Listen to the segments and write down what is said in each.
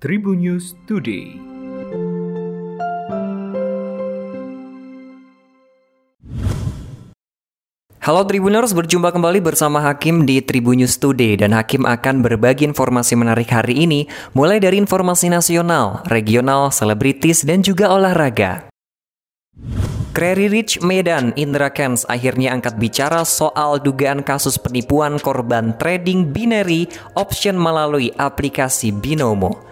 Tribun News Today. Halo Tribuners, berjumpa kembali bersama Hakim di Tribun News Today dan Hakim akan berbagi informasi menarik hari ini mulai dari informasi nasional, regional, selebritis dan juga olahraga. Kreri Rich Medan Indra Kens akhirnya angkat bicara soal dugaan kasus penipuan korban trading binary option melalui aplikasi Binomo.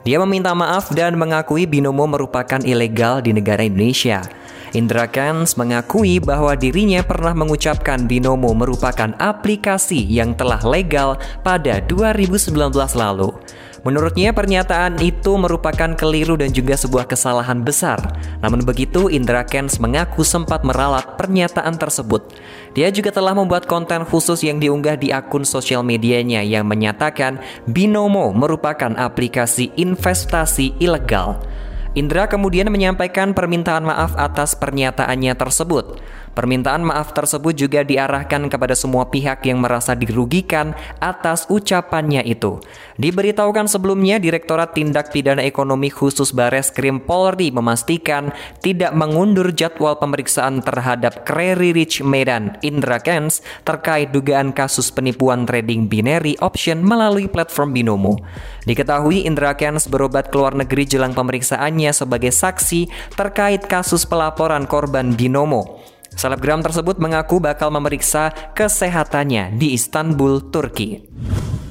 Dia meminta maaf dan mengakui binomo merupakan ilegal di negara Indonesia. Indra Kans mengakui bahwa dirinya pernah mengucapkan binomo merupakan aplikasi yang telah legal pada 2019 lalu. Menurutnya pernyataan itu merupakan keliru dan juga sebuah kesalahan besar. Namun begitu, Indra Kens mengaku sempat meralat pernyataan tersebut. Dia juga telah membuat konten khusus yang diunggah di akun sosial medianya yang menyatakan Binomo merupakan aplikasi investasi ilegal. Indra kemudian menyampaikan permintaan maaf atas pernyataannya tersebut. Permintaan maaf tersebut juga diarahkan kepada semua pihak yang merasa dirugikan atas ucapannya itu. Diberitahukan sebelumnya, Direktorat Tindak Pidana Ekonomi Khusus Bares Krim Polri memastikan tidak mengundur jadwal pemeriksaan terhadap Kreri Rich Medan Indra Kens terkait dugaan kasus penipuan trading binary option melalui platform Binomo. Diketahui Indra Kens berobat ke luar negeri jelang pemeriksaannya sebagai saksi terkait kasus pelaporan korban Binomo. Selebgram tersebut mengaku bakal memeriksa kesehatannya di Istanbul, Turki.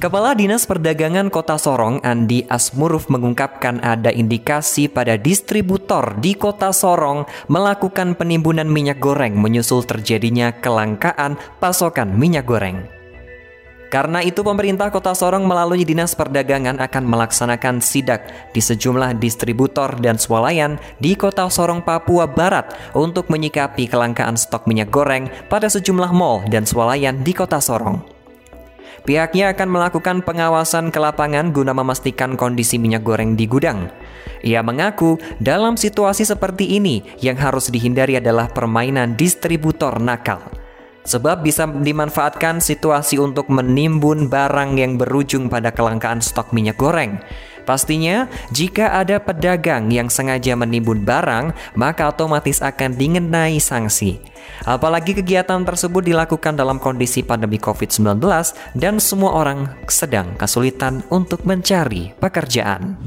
Kepala Dinas Perdagangan Kota Sorong, Andi Asmuruf mengungkapkan ada indikasi pada distributor di Kota Sorong melakukan penimbunan minyak goreng menyusul terjadinya kelangkaan pasokan minyak goreng. Karena itu pemerintah Kota Sorong melalui Dinas Perdagangan akan melaksanakan sidak di sejumlah distributor dan swalayan di Kota Sorong, Papua Barat untuk menyikapi kelangkaan stok minyak goreng pada sejumlah mall dan swalayan di Kota Sorong. Pihaknya akan melakukan pengawasan ke lapangan guna memastikan kondisi minyak goreng di gudang. Ia mengaku dalam situasi seperti ini yang harus dihindari adalah permainan distributor nakal sebab bisa dimanfaatkan situasi untuk menimbun barang yang berujung pada kelangkaan stok minyak goreng. Pastinya, jika ada pedagang yang sengaja menimbun barang, maka otomatis akan dingenai sanksi. Apalagi kegiatan tersebut dilakukan dalam kondisi pandemi COVID-19 dan semua orang sedang kesulitan untuk mencari pekerjaan.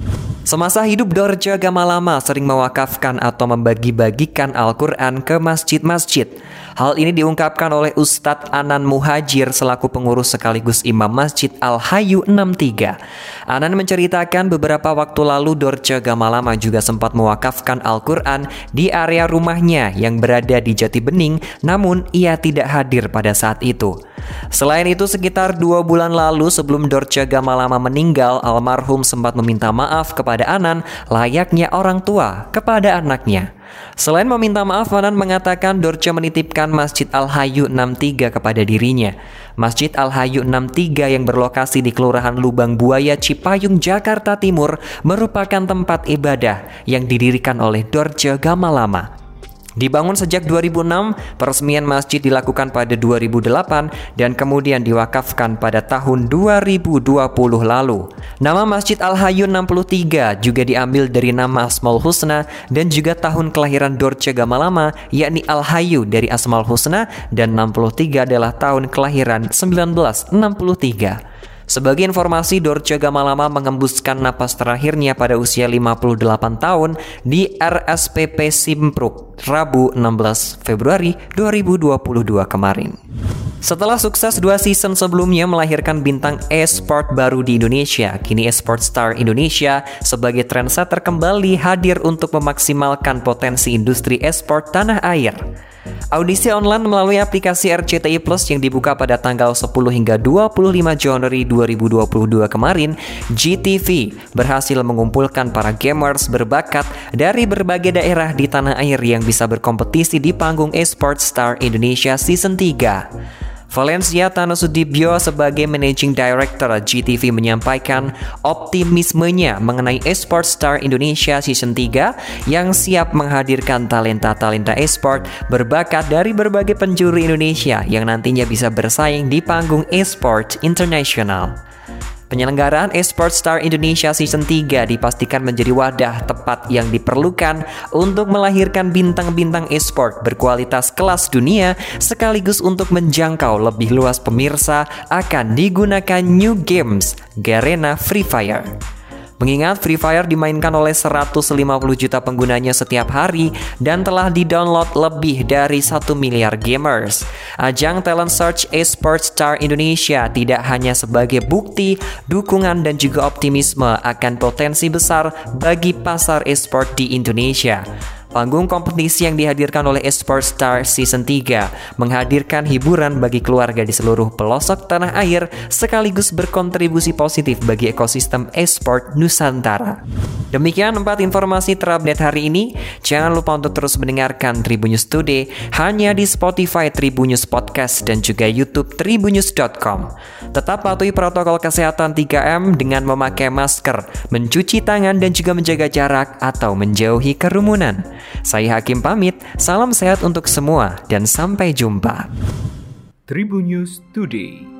Semasa hidup Dorja Gamalama sering mewakafkan atau membagi-bagikan Al-Quran ke masjid-masjid. Hal ini diungkapkan oleh Ustadz Anan Muhajir selaku pengurus sekaligus Imam Masjid Al-Hayu 63. Anan menceritakan beberapa waktu lalu Dorce Gamalama juga sempat mewakafkan Al-Quran di area rumahnya yang berada di Jati Bening, namun ia tidak hadir pada saat itu. Selain itu, sekitar dua bulan lalu sebelum Dorce Gamalama meninggal, almarhum sempat meminta maaf kepada Anan layaknya orang tua kepada anaknya. Selain meminta maaf, Anan mengatakan Dorce menitipkan Masjid Al-Hayu 63 kepada dirinya. Masjid Al-Hayu 63 yang berlokasi di Kelurahan Lubang Buaya, Cipayung, Jakarta Timur merupakan tempat ibadah yang didirikan oleh Dorce Gamalama. Dibangun sejak 2006, peresmian masjid dilakukan pada 2008 dan kemudian diwakafkan pada tahun 2020 lalu. Nama Masjid Al-Hayyun 63 juga diambil dari nama Asmaul Husna dan juga tahun kelahiran Dorce Gamalama yakni Al-Hayyu dari Asmaul Husna dan 63 adalah tahun kelahiran 1963. Sebagai informasi, Dorce Gamalama mengembuskan napas terakhirnya pada usia 58 tahun di RSPP Simpruk, Rabu 16 Februari 2022 kemarin. Setelah sukses dua season sebelumnya melahirkan bintang e-sport baru di Indonesia, kini e-sport star Indonesia sebagai trendsetter kembali hadir untuk memaksimalkan potensi industri e-sport tanah air. Audisi online melalui aplikasi RCTI Plus yang dibuka pada tanggal 10 hingga 25 Januari 2022 kemarin, GTV berhasil mengumpulkan para gamers berbakat dari berbagai daerah di tanah air yang bisa berkompetisi di panggung eSports Star Indonesia Season 3. Valencia Tanusudibyo sebagai Managing Director GTV menyampaikan optimismenya mengenai Esports Star Indonesia Season 3 yang siap menghadirkan talenta-talenta esport berbakat dari berbagai penjuru Indonesia yang nantinya bisa bersaing di panggung esport internasional. Penyelenggaraan Esports Star Indonesia Season 3 dipastikan menjadi wadah tepat yang diperlukan untuk melahirkan bintang-bintang esport berkualitas kelas dunia sekaligus untuk menjangkau lebih luas pemirsa akan digunakan New Games Garena Free Fire. Mengingat Free Fire dimainkan oleh 150 juta penggunanya setiap hari dan telah di-download lebih dari 1 miliar gamers. Ajang Talent Search Esports Star Indonesia tidak hanya sebagai bukti, dukungan dan juga optimisme akan potensi besar bagi pasar esport di Indonesia. Panggung kompetisi yang dihadirkan oleh Esports Star Season 3 menghadirkan hiburan bagi keluarga di seluruh pelosok tanah air sekaligus berkontribusi positif bagi ekosistem esport Nusantara. Demikian empat informasi terupdate hari ini. Jangan lupa untuk terus mendengarkan Tribunnews Today hanya di Spotify Tribunnews Podcast dan juga YouTube tribunnews.com. Tetap patuhi protokol kesehatan 3M dengan memakai masker, mencuci tangan dan juga menjaga jarak atau menjauhi kerumunan. Saya Hakim pamit, salam sehat untuk semua dan sampai jumpa. Tribun News Today.